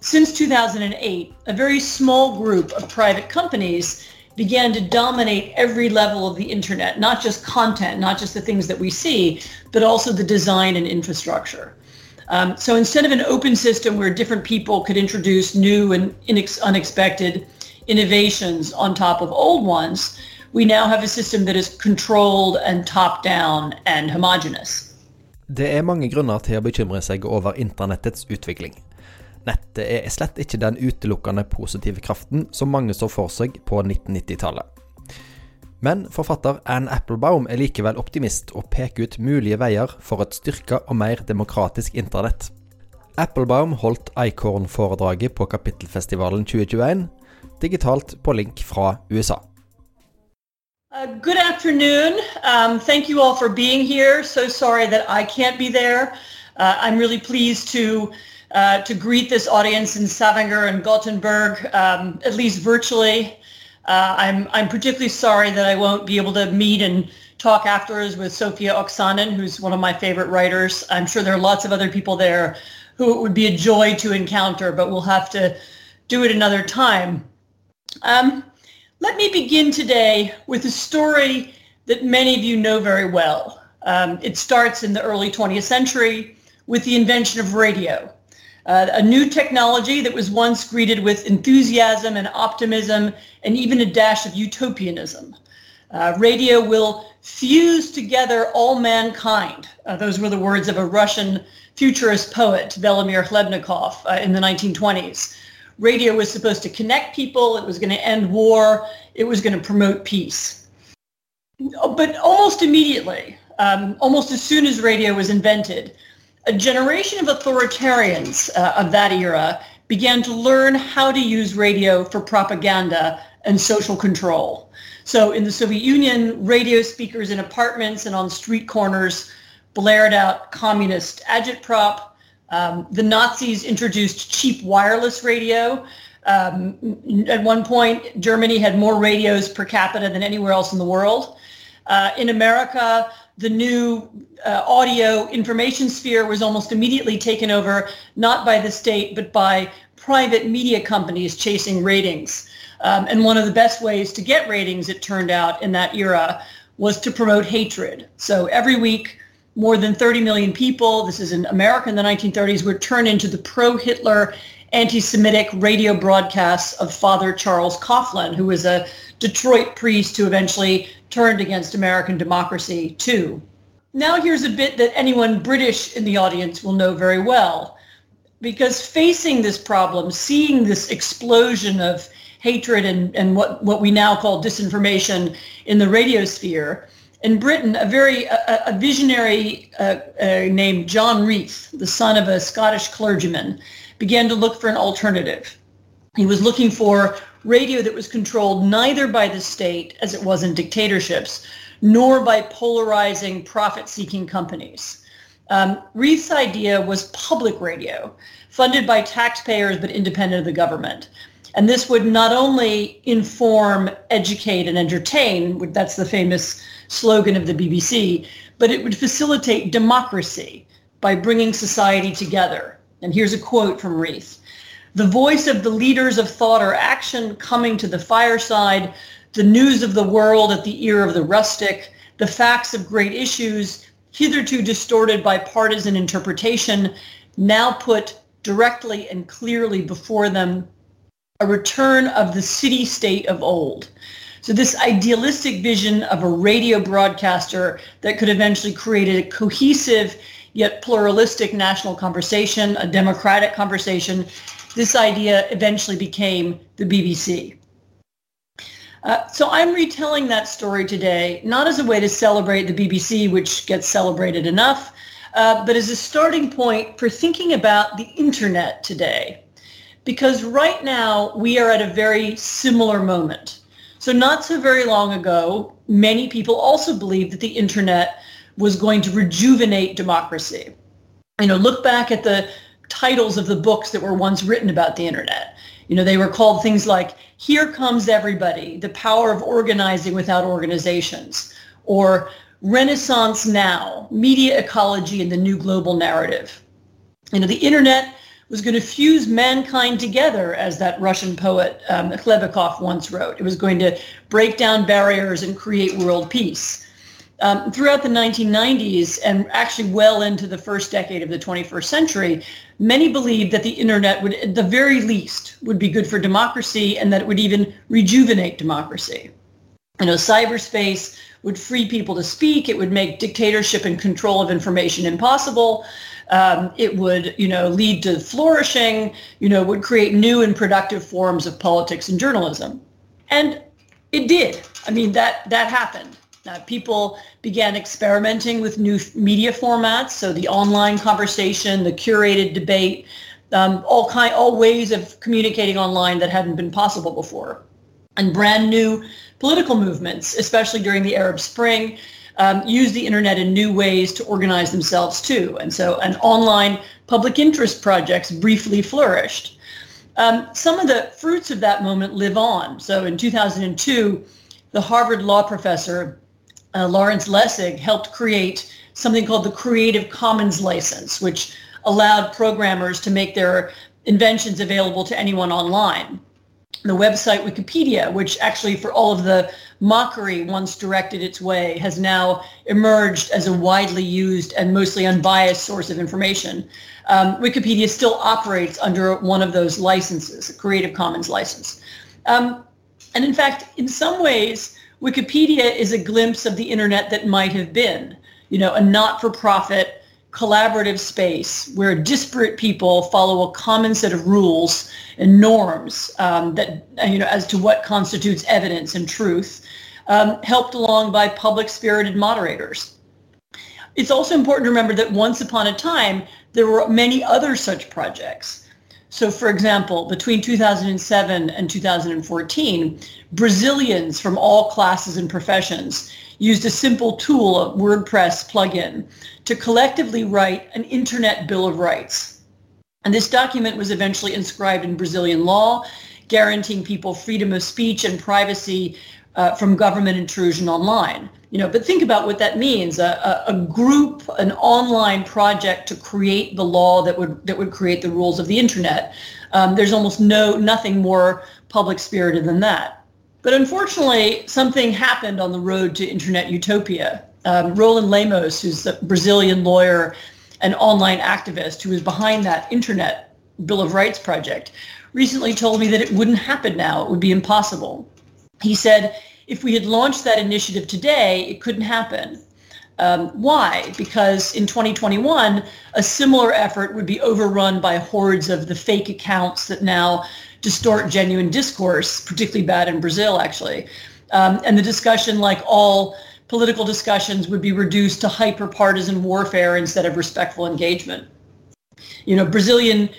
Since 2008, a very small group of private companies began to dominate every level of the internet, not just content, not just the things that we see, but also the design and infrastructure. Um, so instead of an open system where different people could introduce new and inex- unexpected innovations on top of old ones, we now have a system that is controlled and top-down and homogenous. Det er mange grunner til å bekymre seg over internettets utvikling. Nettet er slett ikke den utelukkende positive kraften som mange så for seg på 1990-tallet. Men forfatter Anne Applebaum er likevel optimist og peker ut mulige veier for et styrka og mer demokratisk internett. Applebaum holdt Icorn-foredraget på Kapittelfestivalen 2021, digitalt på link fra USA. Uh, good afternoon. Um, thank you all for being here. So sorry that I can't be there. Uh, I'm really pleased to uh, to greet this audience in Stavanger and Gothenburg, um, at least virtually. Uh, I'm, I'm particularly sorry that I won't be able to meet and talk afterwards with Sofi Oksanen, who's one of my favorite writers. I'm sure there are lots of other people there who it would be a joy to encounter, but we'll have to do it another time. Um, let me begin today with a story that many of you know very well. Um, it starts in the early 20th century with the invention of radio uh, a new technology that was once greeted with enthusiasm and optimism and even a dash of utopianism. Uh, radio will fuse together all mankind. Uh, those were the words of a Russian futurist poet, Velimir Khlebnikov, uh, in the 1920s. Radio was supposed to connect people. It was going to end war. It was going to promote peace. But almost immediately, um, almost as soon as radio was invented, a generation of authoritarians uh, of that era began to learn how to use radio for propaganda and social control. So in the Soviet Union, radio speakers in apartments and on street corners blared out communist agitprop. Um, the Nazis introduced cheap wireless radio. Um, at one point, Germany had more radios per capita than anywhere else in the world. Uh, in America, the new uh, audio information sphere was almost immediately taken over, not by the state, but by private media companies chasing ratings. Um, and one of the best ways to get ratings, it turned out, in that era was to promote hatred. So every week, more than 30 million people, this is in America in the 1930s, would turn into the pro-Hitler anti-Semitic radio broadcasts of Father Charles Coughlin, who was a Detroit priest who eventually turned against American democracy too. Now here's a bit that anyone British in the audience will know very well. Because facing this problem, seeing this explosion of hatred and, and what, what we now call disinformation in the radio sphere, in Britain, a very a, a visionary uh, uh, named John Reith, the son of a Scottish clergyman, began to look for an alternative. He was looking for radio that was controlled neither by the state, as it was in dictatorships, nor by polarizing profit-seeking companies. Um, Reith's idea was public radio, funded by taxpayers but independent of the government. And this would not only inform, educate, and entertain, that's the famous slogan of the BBC, but it would facilitate democracy by bringing society together. And here's a quote from Reith the voice of the leaders of thought or action coming to the fireside, the news of the world at the ear of the rustic, the facts of great issues, hitherto distorted by partisan interpretation, now put directly and clearly before them a return of the city-state of old. So this idealistic vision of a radio broadcaster that could eventually create a cohesive yet pluralistic national conversation, a democratic conversation, this idea eventually became the BBC. Uh, so I'm retelling that story today, not as a way to celebrate the BBC, which gets celebrated enough, uh, but as a starting point for thinking about the internet today. Because right now we are at a very similar moment. So not so very long ago, many people also believed that the internet was going to rejuvenate democracy. You know, look back at the titles of the books that were once written about the internet. You know, they were called things like Here Comes Everybody, The Power of Organizing Without Organizations, or Renaissance Now, Media Ecology and the New Global Narrative. You know, the internet was going to fuse mankind together, as that Russian poet um, Khlebnikov once wrote. It was going to break down barriers and create world peace. Um, throughout the 1990s and actually well into the first decade of the 21st century, many believed that the internet would, at the very least, would be good for democracy and that it would even rejuvenate democracy. You know, cyberspace would free people to speak. It would make dictatorship and control of information impossible. Um, it would, you know, lead to flourishing. You know, would create new and productive forms of politics and journalism, and it did. I mean, that that happened. Uh, people began experimenting with new media formats, so the online conversation, the curated debate, um, all kind, all ways of communicating online that hadn't been possible before, and brand new political movements, especially during the Arab Spring, um, use the internet in new ways to organize themselves too. And so an online public interest projects briefly flourished. Um, some of the fruits of that moment live on. So in 2002, the Harvard law professor uh, Lawrence Lessig helped create something called the Creative Commons license, which allowed programmers to make their inventions available to anyone online the website Wikipedia, which actually for all of the mockery once directed its way, has now emerged as a widely used and mostly unbiased source of information. Um, Wikipedia still operates under one of those licenses, a Creative Commons license. Um, and in fact, in some ways, Wikipedia is a glimpse of the internet that might have been, you know, a not-for-profit collaborative space where disparate people follow a common set of rules and norms um, that you know as to what constitutes evidence and truth, um, helped along by public spirited moderators. It's also important to remember that once upon a time there were many other such projects. So, for example, between 2007 and 2014, Brazilians from all classes and professions used a simple tool, a WordPress plugin, to collectively write an Internet Bill of Rights. And this document was eventually inscribed in Brazilian law, guaranteeing people freedom of speech and privacy uh, from government intrusion online. You know, but think about what that means: a, a, a, group, an online project to create the law that would that would create the rules of the internet. Um, there's almost no nothing more public spirited than that. But unfortunately, something happened on the road to internet utopia. Um, Ronaldo Lemos, who's a Brazilian lawyer and online activist who was behind that internet Bill of Rights project, recently told me that it wouldn't happen now. It would be impossible. He said, if we had launched that initiative today, it couldn't happen. Um, why? Because in 2021, a similar effort would be overrun by hordes of the fake accounts that now distort genuine discourse, particularly bad in Brazil, actually. Um, and the discussion, like all political discussions, would be reduced to hyper-partisan warfare instead of respectful engagement. You know, Brazilian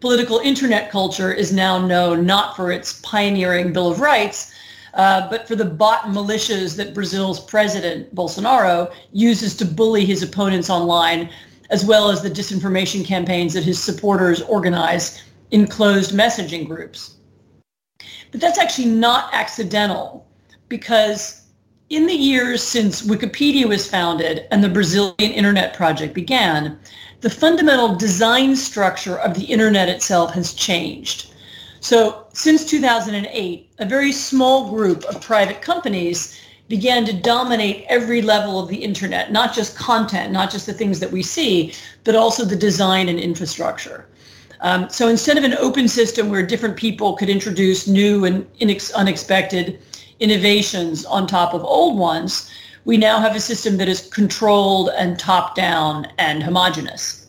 political internet culture is now known not for its pioneering Bill of Rights, uh, but for the bot militias that Brazil's president, Bolsonaro, uses to bully his opponents online, as well as the disinformation campaigns that his supporters organize in closed messaging groups. But that's actually not accidental because in the years since Wikipedia was founded and the Brazilian Internet Project began, the fundamental design structure of the Internet itself has changed. So since 2008, a very small group of private companies began to dominate every level of the internet, not just content, not just the things that we see, but also the design and infrastructure. Um, so instead of an open system where different people could introduce new and inex- unexpected innovations on top of old ones, we now have a system that is controlled and top-down and homogenous.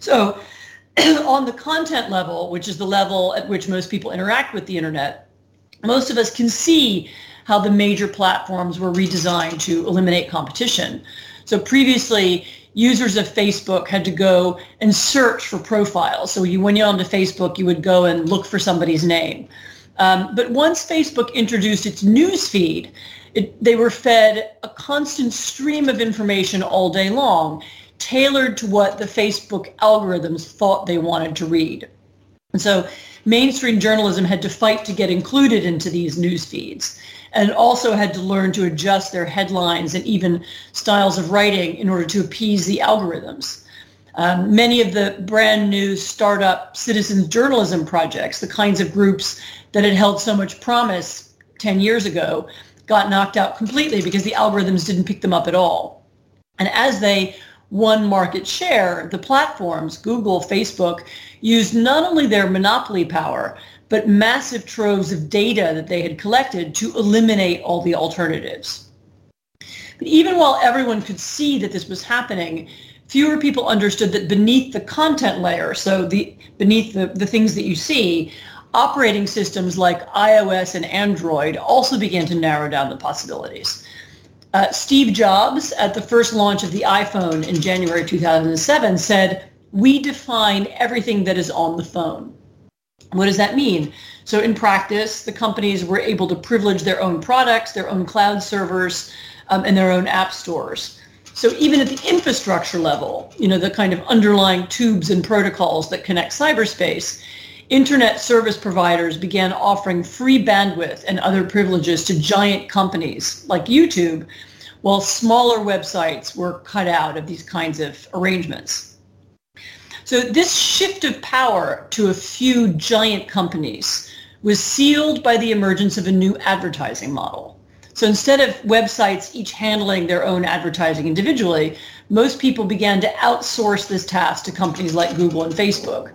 So on the content level, which is the level at which most people interact with the internet, most of us can see how the major platforms were redesigned to eliminate competition. So previously, users of Facebook had to go and search for profiles. So you, when you're onto Facebook, you would go and look for somebody's name. Um, but once Facebook introduced its news feed, it, they were fed a constant stream of information all day long, tailored to what the Facebook algorithms thought they wanted to read. And so mainstream journalism had to fight to get included into these news feeds and also had to learn to adjust their headlines and even styles of writing in order to appease the algorithms. Um, many of the brand new startup citizens journalism projects, the kinds of groups that had held so much promise 10 years ago, got knocked out completely because the algorithms didn't pick them up at all. And as they won market share, the platforms, Google, Facebook, used not only their monopoly power, but massive troves of data that they had collected to eliminate all the alternatives. But even while everyone could see that this was happening, fewer people understood that beneath the content layer, so the beneath the, the things that you see, operating systems like iOS and Android also began to narrow down the possibilities. Uh, Steve Jobs, at the first launch of the iPhone in January 2007, said, we define everything that is on the phone. What does that mean? So in practice, the companies were able to privilege their own products, their own cloud servers, um, and their own app stores. So even at the infrastructure level, you know, the kind of underlying tubes and protocols that connect cyberspace, internet service providers began offering free bandwidth and other privileges to giant companies like YouTube, while smaller websites were cut out of these kinds of arrangements. So this shift of power to a few giant companies was sealed by the emergence of a new advertising model. So instead of websites each handling their own advertising individually, most people began to outsource this task to companies like Google and Facebook.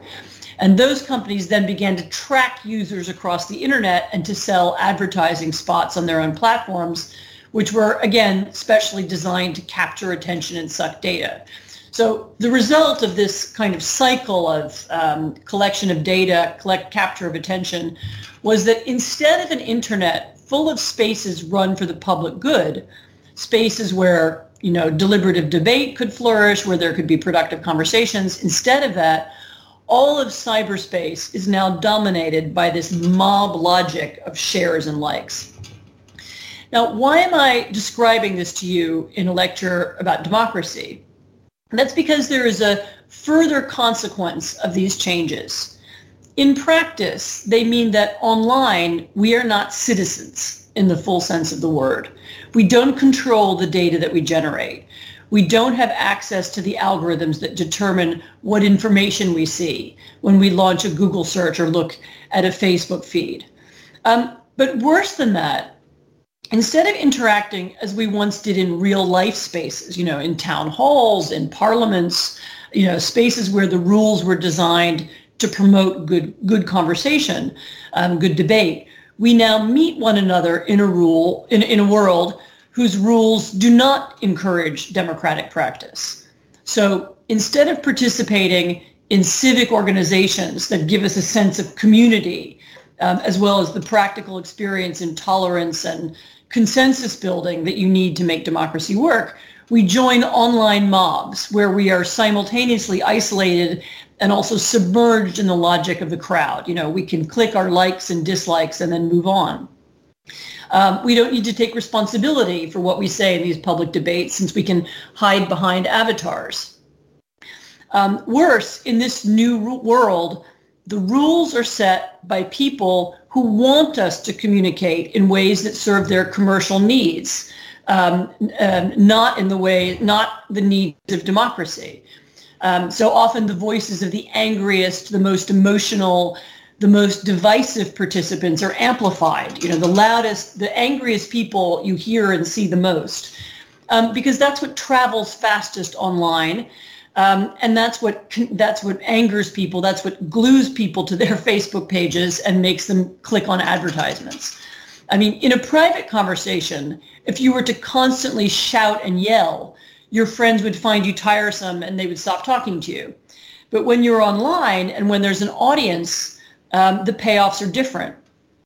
And those companies then began to track users across the internet and to sell advertising spots on their own platforms, which were, again, specially designed to capture attention and suck data. So the result of this kind of cycle of um, collection of data, collect capture of attention, was that instead of an internet full of spaces run for the public good, spaces where you know deliberative debate could flourish, where there could be productive conversations, instead of that, all of cyberspace is now dominated by this mob logic of shares and likes. Now, why am I describing this to you in a lecture about democracy? And that's because there is a further consequence of these changes. In practice, they mean that online, we are not citizens in the full sense of the word. We don't control the data that we generate we don't have access to the algorithms that determine what information we see when we launch a Google search or look at a Facebook feed. Um, but worse than that, instead of interacting as we once did in real life spaces, you know, in town halls, in parliaments, you know, spaces where the rules were designed to promote good, good conversation, um, good debate, we now meet one another in a rule, in, in a world whose rules do not encourage democratic practice. So instead of participating in civic organizations that give us a sense of community, um, as well as the practical experience in tolerance and consensus building that you need to make democracy work, we join online mobs where we are simultaneously isolated and also submerged in the logic of the crowd. You know, we can click our likes and dislikes and then move on. Um, we don't need to take responsibility for what we say in these public debates since we can hide behind avatars. Um, worse, in this new world, the rules are set by people who want us to communicate in ways that serve their commercial needs, um, um, not in the way, not the needs of democracy. Um, so often the voices of the angriest, the most emotional, the most divisive participants are amplified. You know, the loudest, the angriest people you hear and see the most, um, because that's what travels fastest online, um, and that's what that's what angers people. That's what glues people to their Facebook pages and makes them click on advertisements. I mean, in a private conversation, if you were to constantly shout and yell, your friends would find you tiresome and they would stop talking to you. But when you're online and when there's an audience um, the payoffs are different.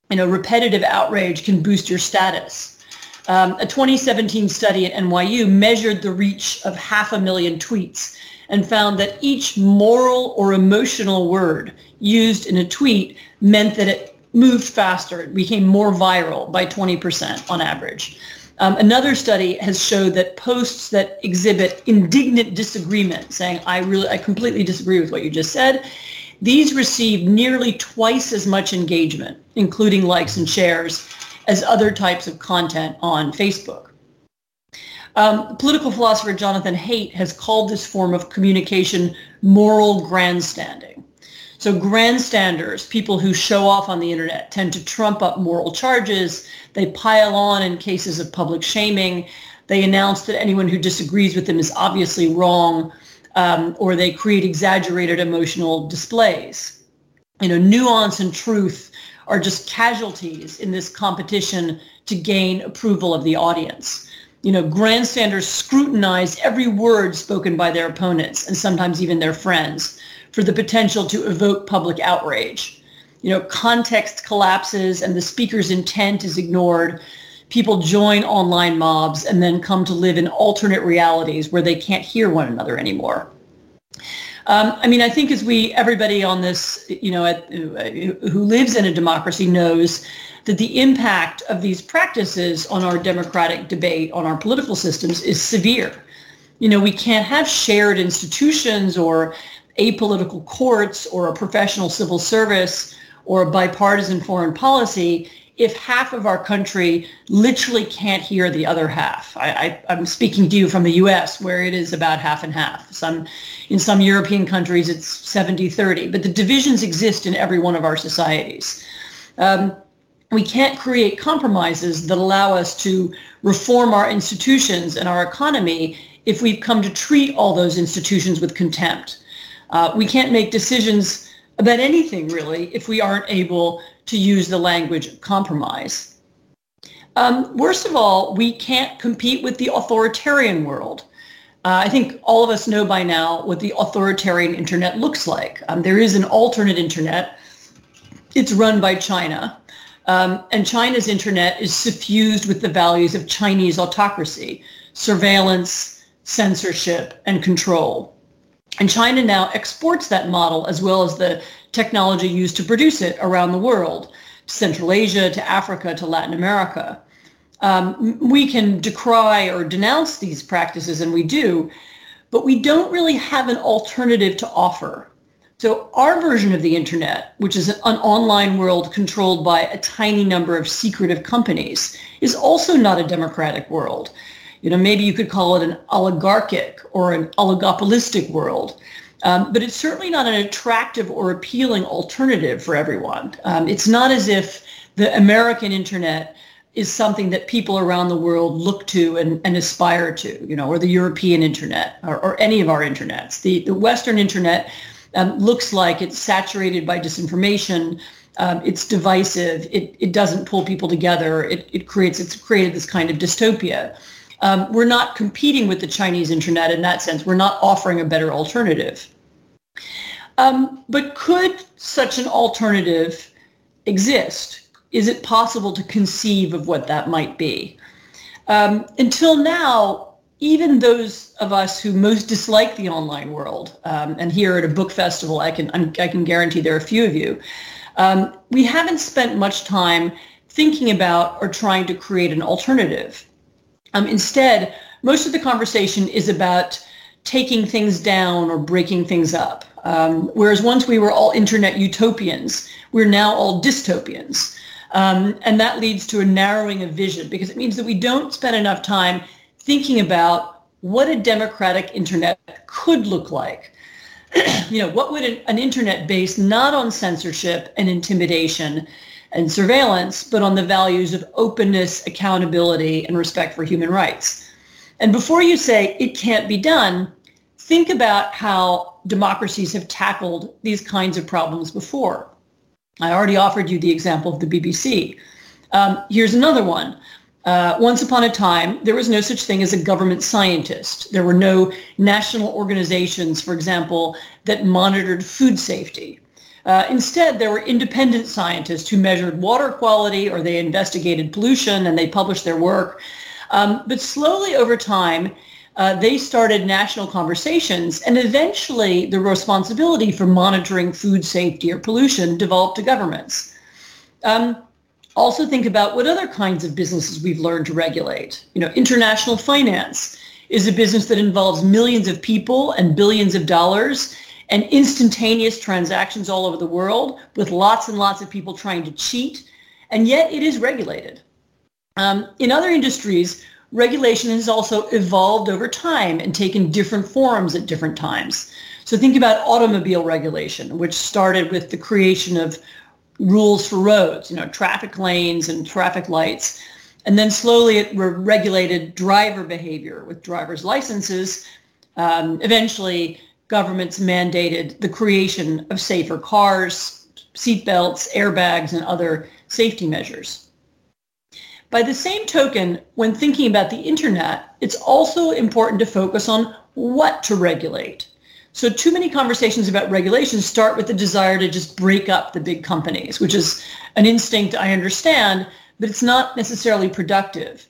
You know, repetitive outrage can boost your status. Um, a 2017 study at NYU measured the reach of half a million tweets and found that each moral or emotional word used in a tweet meant that it moved faster. It became more viral by 20% on average. Um, another study has showed that posts that exhibit indignant disagreement, saying, I really, I completely disagree with what you just said, these receive nearly twice as much engagement, including likes and shares, as other types of content on Facebook. Um, political philosopher Jonathan Haidt has called this form of communication moral grandstanding. So grandstanders, people who show off on the internet, tend to trump up moral charges. They pile on in cases of public shaming. They announce that anyone who disagrees with them is obviously wrong, um, or they create exaggerated emotional displays. You know, nuance and truth are just casualties in this competition to gain approval of the audience. You know, grandstanders scrutinize every word spoken by their opponents and sometimes even their friends for the potential to evoke public outrage. You know, context collapses and the speaker's intent is ignored. People join online mobs and then come to live in alternate realities where they can't hear one another anymore. Um, I mean, I think as we, everybody on this, you know, at, who lives in a democracy knows that the impact of these practices on our democratic debate, on our political systems is severe. You know, we can't have shared institutions or apolitical courts or a professional civil service or a bipartisan foreign policy if half of our country literally can't hear the other half. I, am speaking to you from the US where it is about half and half. Some, in some European countries, it's 70-30, but the divisions exist in every one of our societies. Um, we can't create compromises that allow us to reform our institutions and our economy if we've come to treat all those institutions with contempt. Uh, we can't make decisions about anything really if we aren't able to use the language of compromise. Um, worst of all, we can't compete with the authoritarian world. Uh, I think all of us know by now what the authoritarian internet looks like. Um, there is an alternate internet. It's run by China. Um, and China's internet is suffused with the values of Chinese autocracy, surveillance, censorship, and control. And China now exports that model as well as the technology used to produce it around the world, Central Asia, to Africa, to Latin America. Um, we can decry or denounce these practices, and we do, but we don't really have an alternative to offer. So our version of the internet, which is an online world controlled by a tiny number of secretive companies, is also not a democratic world you know, maybe you could call it an oligarchic or an oligopolistic world. Um, but it's certainly not an attractive or appealing alternative for everyone. Um, it's not as if the American internet is something that people around the world look to and, and aspire to, you know, or the European internet or, or any of our internets. The, the Western internet um, looks like it's saturated by disinformation. Um, it's divisive. It, it doesn't pull people together. It, it creates, it's created this kind of dystopia. Um, we're not competing with the Chinese internet in that sense. We're not offering a better alternative. Um, but could such an alternative exist? Is it possible to conceive of what that might be? Um, until now, even those of us who most dislike the online world, um, and here at a book festival, I can I can guarantee there are a few of you, um, we haven't spent much time thinking about or trying to create an alternative. Um, instead, most of the conversation is about taking things down or breaking things up. Um, whereas once we were all internet utopians, we're now all dystopians. Um, and that leads to a narrowing of vision because it means that we don't spend enough time thinking about what a democratic internet could look like. you know, what would an, an internet based not on censorship and intimidation and surveillance, but on the values of openness, accountability, and respect for human rights. And before you say it can't be done, think about how democracies have tackled these kinds of problems before. I already offered you the example of the BBC. Um, here's another one. Uh, once upon a time, there was no such thing as a government scientist. There were no national organizations, for example, that monitored food safety. Uh, instead, there were independent scientists who measured water quality or they investigated pollution and they published their work. Um, but slowly over time, uh, they started national conversations and eventually the responsibility for monitoring food safety or pollution developed to governments. Um, also think about what other kinds of businesses we've learned to regulate. You know, international finance is a business that involves millions of people and billions of dollars and instantaneous transactions all over the world with lots and lots of people trying to cheat, and yet it is regulated. Um, in other industries, regulation has also evolved over time and taken different forms at different times. So think about automobile regulation, which started with the creation of rules for roads, you know, traffic lanes and traffic lights. And then slowly it regulated driver behavior with driver's licenses. Um, eventually, governments mandated the creation of safer cars, seatbelts, airbags, and other safety measures. By the same token, when thinking about the internet, it's also important to focus on what to regulate. So too many conversations about regulation start with the desire to just break up the big companies, which is an instinct I understand, but it's not necessarily productive.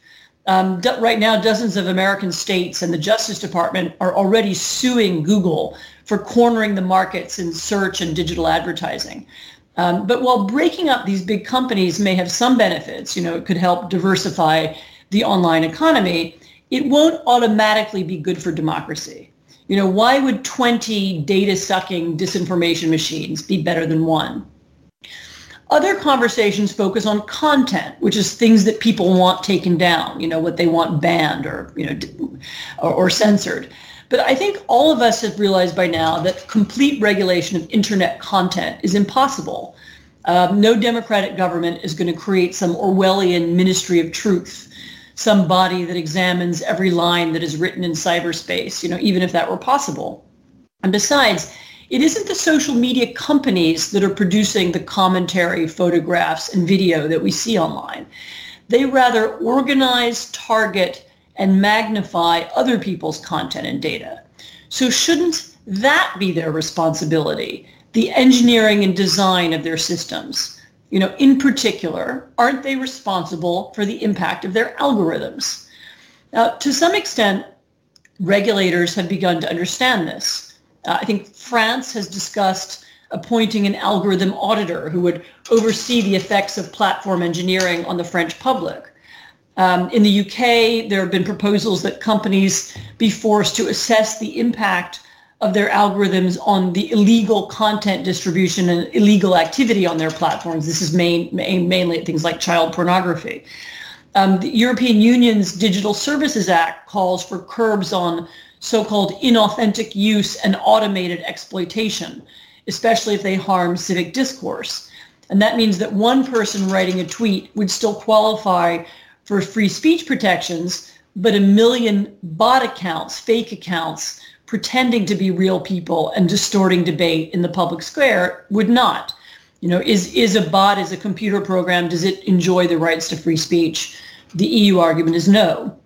Um, right now, dozens of American states and the Justice Department are already suing Google for cornering the markets in search and digital advertising. Um, but while breaking up these big companies may have some benefits, you know, it could help diversify the online economy, it won't automatically be good for democracy. You know, why would 20 data-sucking disinformation machines be better than one? Other conversations focus on content, which is things that people want taken down, you know, what they want banned or, you know, or, or censored. But I think all of us have realized by now that complete regulation of internet content is impossible. Um, no democratic government is going to create some Orwellian ministry of truth, some body that examines every line that is written in cyberspace, you know, even if that were possible. And besides, it isn't the social media companies that are producing the commentary, photographs, and video that we see online. They rather organize, target, and magnify other people's content and data. So shouldn't that be their responsibility, the engineering and design of their systems? You know, in particular, aren't they responsible for the impact of their algorithms? Now, to some extent, regulators have begun to understand this. Uh, I think France has discussed appointing an algorithm auditor who would oversee the effects of platform engineering on the French public. Um, in the UK, there have been proposals that companies be forced to assess the impact of their algorithms on the illegal content distribution and illegal activity on their platforms. This is main, main, mainly things like child pornography. Um, the European Union's Digital Services Act calls for curbs on so-called inauthentic use and automated exploitation, especially if they harm civic discourse. And that means that one person writing a tweet would still qualify for free speech protections, but a million bot accounts, fake accounts, pretending to be real people and distorting debate in the public square would not. You know, is, is a bot, is a computer program, does it enjoy the rights to free speech? The EU argument is no.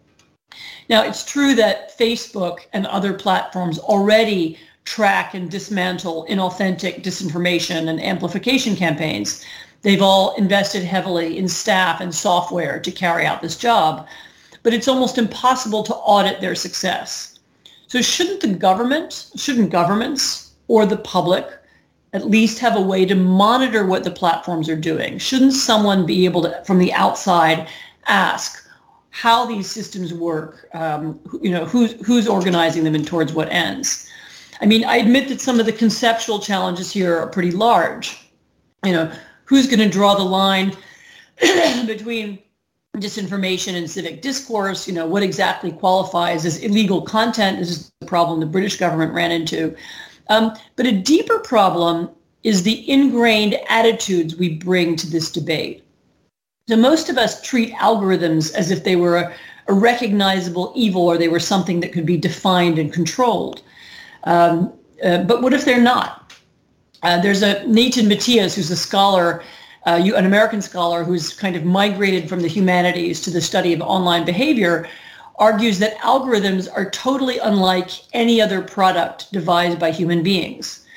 Now, it's true that Facebook and other platforms already track and dismantle inauthentic disinformation and amplification campaigns. They've all invested heavily in staff and software to carry out this job, but it's almost impossible to audit their success. So shouldn't the government, shouldn't governments or the public at least have a way to monitor what the platforms are doing? Shouldn't someone be able to, from the outside, ask how these systems work? Um, you know, who's, who's organizing them and towards what ends? I mean, I admit that some of the conceptual challenges here are pretty large. You know, who's going to draw the line between disinformation and civic discourse, you know, what exactly qualifies as illegal content. This is the problem the British government ran into. Um, but a deeper problem is the ingrained attitudes we bring to this debate. So most of us treat algorithms as if they were a, a recognizable evil or they were something that could be defined and controlled. Um, uh, but what if they're not? Uh, there's a Nathan Matias, who's a scholar, uh, an American scholar who's kind of migrated from the humanities to the study of online behavior, argues that algorithms are totally unlike any other product devised by human beings.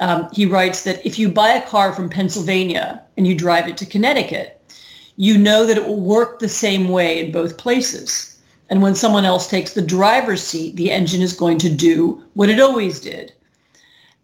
Um, he writes that if you buy a car from Pennsylvania and you drive it to Connecticut, you know that it will work the same way in both places. And when someone else takes the driver's seat, the engine is going to do what it always did.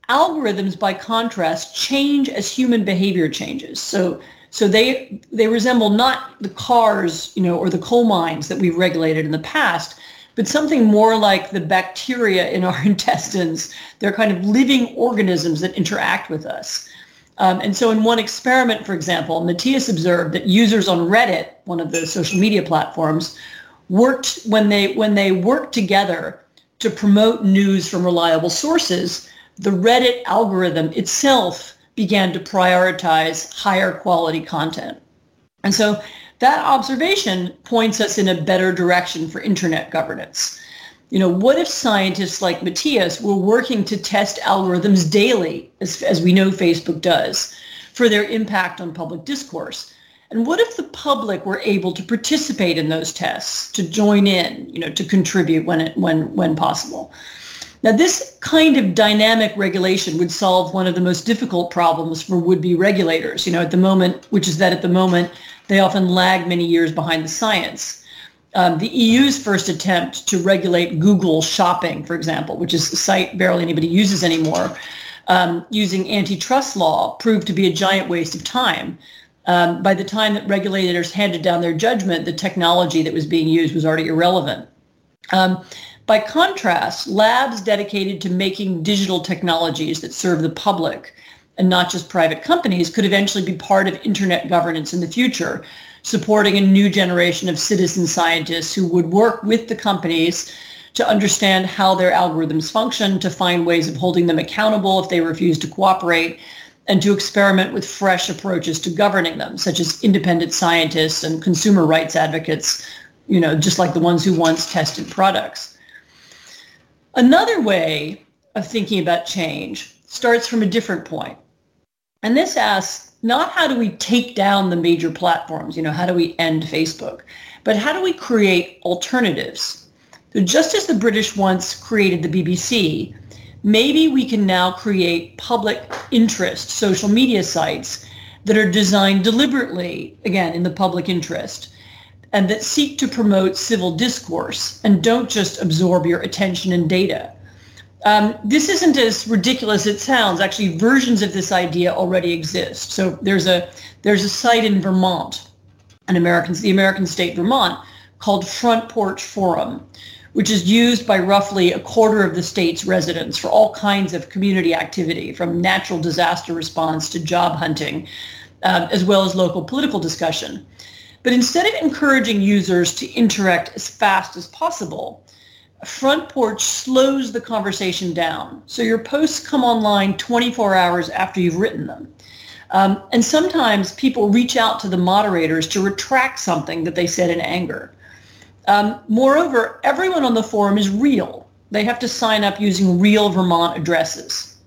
Algorithms, by contrast, change as human behavior changes. So, so they they resemble not the cars, you know, or the coal mines that we've regulated in the past, but something more like the bacteria in our intestines. They're kind of living organisms that interact with us. Um, and so in one experiment, for example, Matias observed that users on Reddit, one of the social media platforms, worked when they when they worked together to promote news from reliable sources, the Reddit algorithm itself began to prioritize higher quality content. And so that observation points us in a better direction for internet governance. You know, what if scientists like Matias were working to test algorithms daily, as, as we know Facebook does, for their impact on public discourse? And what if the public were able to participate in those tests, to join in, you know, to contribute when it when when possible? Now, this kind of dynamic regulation would solve one of the most difficult problems for would-be regulators, you know, at the moment, which is that at the moment, they often lag many years behind the science. Um, the EU's first attempt to regulate Google shopping, for example, which is a site barely anybody uses anymore, um, using antitrust law proved to be a giant waste of time. Um, by the time that regulators handed down their judgment, the technology that was being used was already irrelevant. Um, by contrast, labs dedicated to making digital technologies that serve the public and not just private companies could eventually be part of internet governance in the future, supporting a new generation of citizen scientists who would work with the companies to understand how their algorithms function, to find ways of holding them accountable if they refuse to cooperate, and to experiment with fresh approaches to governing them, such as independent scientists and consumer rights advocates, you know, just like the ones who once tested products. Another way of thinking about change starts from a different point. And this asks not how do we take down the major platforms, you know, how do we end Facebook, but how do we create alternatives? So just as the British once created the BBC, maybe we can now create public interest social media sites that are designed deliberately, again, in the public interest, and that seek to promote civil discourse and don't just absorb your attention and data. Um, this isn't as ridiculous as it sounds. Actually, versions of this idea already exist. So there's a there's a site in Vermont, an American the American state Vermont, called Front Porch Forum, which is used by roughly a quarter of the state's residents for all kinds of community activity, from natural disaster response to job hunting, uh, as well as local political discussion. But instead of encouraging users to interact as fast as possible, Front Porch slows the conversation down. So your posts come online 24 hours after you've written them. Um, and sometimes people reach out to the moderators to retract something that they said in anger. Um, moreover, everyone on the forum is real. They have to sign up using real Vermont addresses.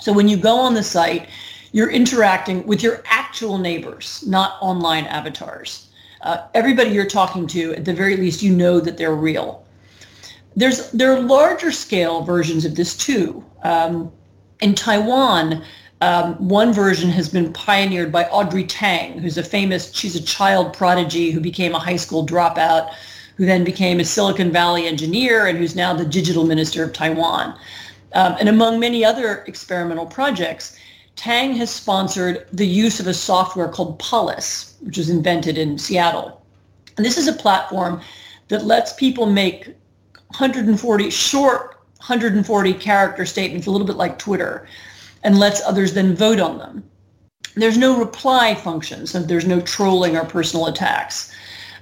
So when you go on the site, you're interacting with your actual neighbors, not online avatars uh, everybody you're talking to, at the very least, you know that they're real. There's there are larger scale versions of this too. Um, in Taiwan, um, one version has been pioneered by Audrey Tang, who's a famous, she's a child prodigy who became a high school dropout, who then became a Silicon Valley engineer and who's now the digital minister of Taiwan. Um, and among many other experimental projects, Tang has sponsored the use of a software called Polis, which was invented in Seattle. And this is a platform that lets people make 140 short 140 character statements, a little bit like Twitter, and lets others then vote on them. There's no reply function, so there's no trolling or personal attacks.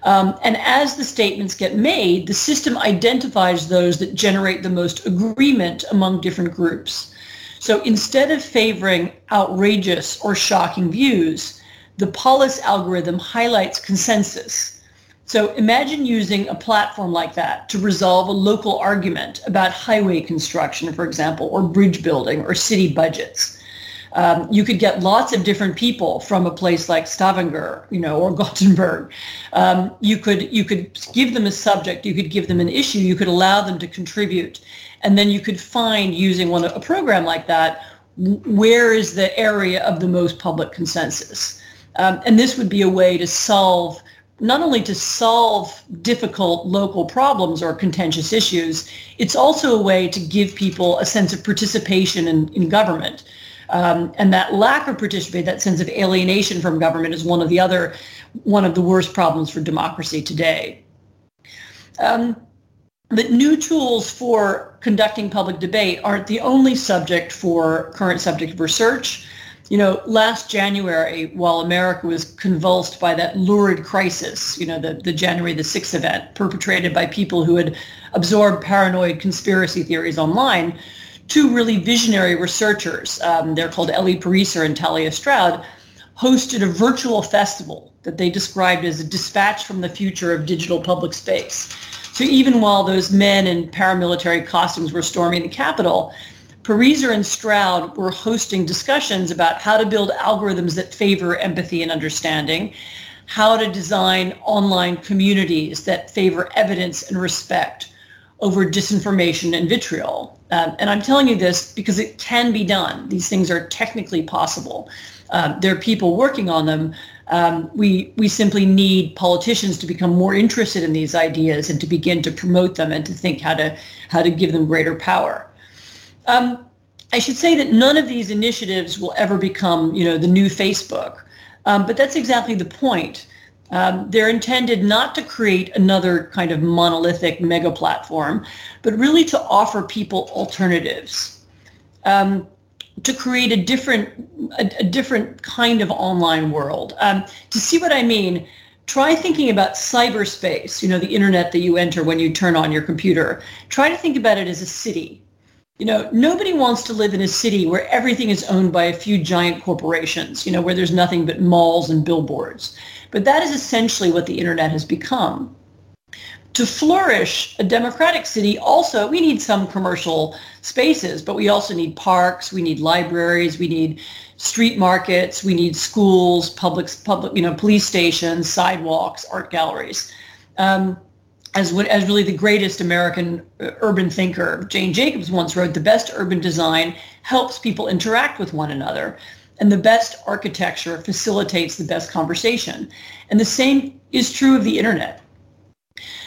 Um, and as the statements get made, the system identifies those that generate the most agreement among different groups. So instead of favoring outrageous or shocking views, the Polis algorithm highlights consensus. So imagine using a platform like that to resolve a local argument about highway construction, for example, or bridge building or city budgets. Um, you could get lots of different people from a place like Stavanger, you know, or Gothenburg. Um, you could you could give them a subject, you could give them an issue, you could allow them to contribute, and then you could find using one a program like that where is the area of the most public consensus. Um, and this would be a way to solve, not only to solve difficult local problems or contentious issues, it's also a way to give people a sense of participation in, in government. Um, and that lack of participation, that sense of alienation from government is one of the other, one of the worst problems for democracy today. Um, but new tools for conducting public debate aren't the only subject for current subject of research. You know, last January, while America was convulsed by that lurid crisis, you know, the, the January the 6th event perpetrated by people who had absorbed paranoid conspiracy theories online, two really visionary researchers, um, they're called Eli Pariser and Talia Stroud, hosted a virtual festival that they described as a dispatch from the future of digital public space. So even while those men in paramilitary costumes were storming the Capitol, Pariser and Stroud were hosting discussions about how to build algorithms that favor empathy and understanding, how to design online communities that favor evidence and respect over disinformation and vitriol. Um, and I'm telling you this because it can be done. These things are technically possible. Um, there are people working on them. Um, we we simply need politicians to become more interested in these ideas and to begin to promote them and to think how to how to give them greater power. Um, I should say that none of these initiatives will ever become, you know, the new Facebook, um, but that's exactly the point. Um, they're intended not to create another kind of monolithic mega platform, but really to offer people alternatives. Um, to create a different a, a, different kind of online world. Um, to see what I mean, try thinking about cyberspace, you know, the internet that you enter when you turn on your computer. Try to think about it as a city. You know, nobody wants to live in a city where everything is owned by a few giant corporations, you know, where there's nothing but malls and billboards. But that is essentially what the internet has become to flourish a democratic city also we need some commercial spaces but we also need parks we need libraries we need street markets we need schools public public you know police stations sidewalks art galleries um, as what as really the greatest american uh, urban thinker. Jane jacobs once wrote the best urban design helps people interact with one another and the best architecture facilitates the best conversation. And the same is true of the internet.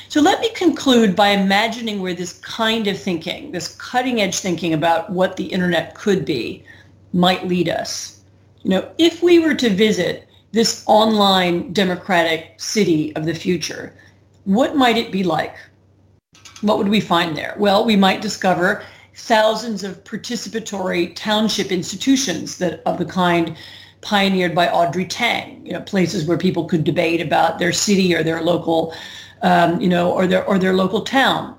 So let me conclude by imagining where this kind of thinking, this cutting edge thinking about what the internet could be, might lead us. You know, if we were to visit this online democratic city of the future, what might it be like? What would we find there? Well, we might discover thousands of participatory township institutions that of the kind pioneered by Audrey Tang, you know, places where people could debate about their city or their local um, you know, or their or their local town.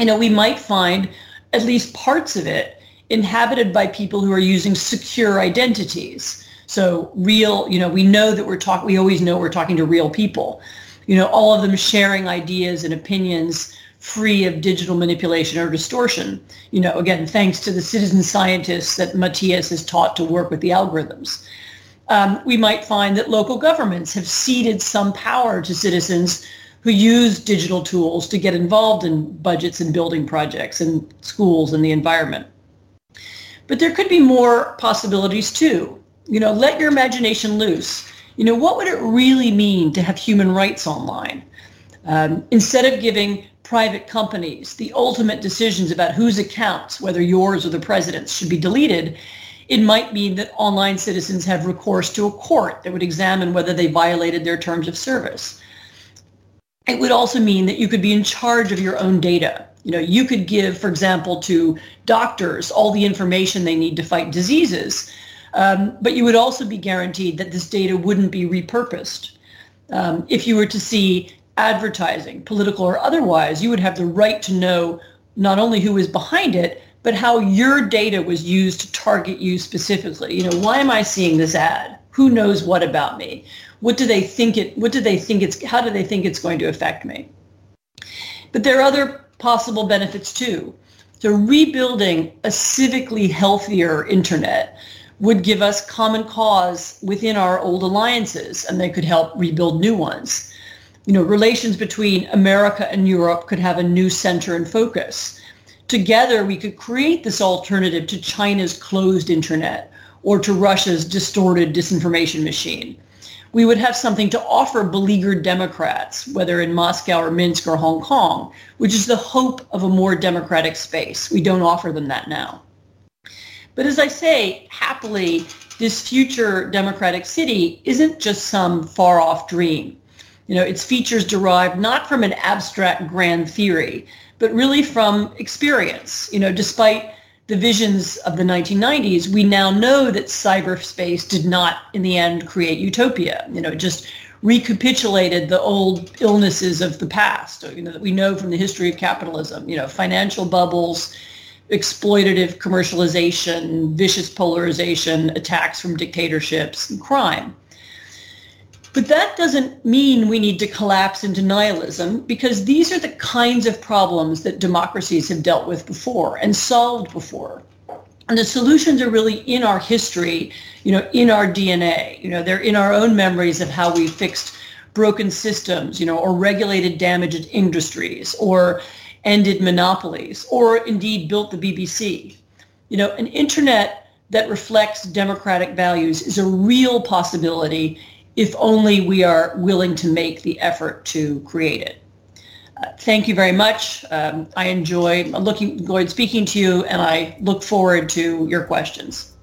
You know, we might find at least parts of it inhabited by people who are using secure identities. So real, you know, we know that we're talking. We always know we're talking to real people. You know, all of them sharing ideas and opinions free of digital manipulation or distortion. You know, again, thanks to the citizen scientists that Matias has taught to work with the algorithms. Um, we might find that local governments have ceded some power to citizens who use digital tools to get involved in budgets and building projects and schools and the environment. But there could be more possibilities too. You know, let your imagination loose. You know, what would it really mean to have human rights online? Um, instead of giving private companies the ultimate decisions about whose accounts, whether yours or the president's, should be deleted, it might mean that online citizens have recourse to a court that would examine whether they violated their terms of service. It would also mean that you could be in charge of your own data. You know, you could give, for example, to doctors all the information they need to fight diseases, um, but you would also be guaranteed that this data wouldn't be repurposed. Um, if you were to see advertising, political or otherwise, you would have the right to know not only who is behind it, but how your data was used to target you specifically. You know, why am I seeing this ad? Who knows what about me? what do they think it what do they think it's how do they think it's going to affect me but there are other possible benefits too so rebuilding a civically healthier internet would give us common cause within our old alliances and they could help rebuild new ones you know relations between america and europe could have a new center and focus together we could create this alternative to china's closed internet or to russia's distorted disinformation machine we would have something to offer beleaguered Democrats, whether in Moscow or Minsk or Hong Kong, which is the hope of a more democratic space. We don't offer them that now. But as I say, happily, this future democratic city isn't just some far off dream. You know, its features derive not from an abstract grand theory, but really from experience. You know, despite the visions of the 1990s, we now know that cyberspace did not, in the end, create utopia. You know, it just recapitulated the old illnesses of the past. You know that we know from the history of capitalism. You know, financial bubbles, exploitative commercialization, vicious polarization, attacks from dictatorships, and crime. But that doesn't mean we need to collapse into nihilism because these are the kinds of problems that democracies have dealt with before and solved before. And the solutions are really in our history, you know, in our DNA. You know, they're in our own memories of how we fixed broken systems, you know, or regulated damaged industries, or ended monopolies, or indeed built the BBC. You know, an internet that reflects democratic values is a real possibility if only we are willing to make the effort to create it. Uh, thank you very much. Um, I enjoy looking, enjoyed speaking to you, and I look forward to your questions.